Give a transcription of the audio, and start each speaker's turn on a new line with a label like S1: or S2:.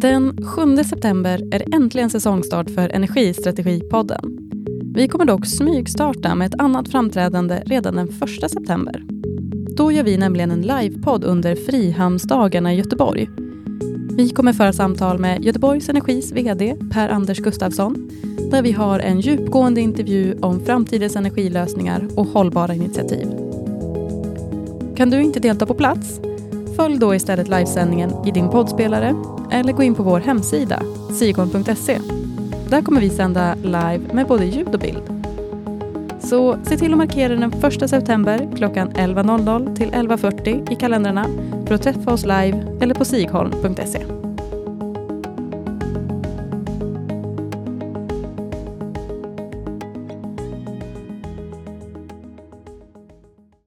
S1: Den 7 september är det äntligen säsongstart för Energistrategipodden. Vi kommer dock smygstarta med ett annat framträdande redan den 1 september. Då gör vi nämligen en livepodd under Frihamnsdagarna i Göteborg. Vi kommer föra samtal med Göteborgs Energis VD Per-Anders Gustafsson där vi har en djupgående intervju om framtidens energilösningar och hållbara initiativ. Kan du inte delta på plats? Följ då istället livesändningen i din poddspelare eller gå in på vår hemsida, sigon.se. Där kommer vi sända live med både ljud och bild. Så se till att markera den 1 september klockan 11.00 till 11.40 i kalendrarna för att träffa oss live eller på sigholm.se.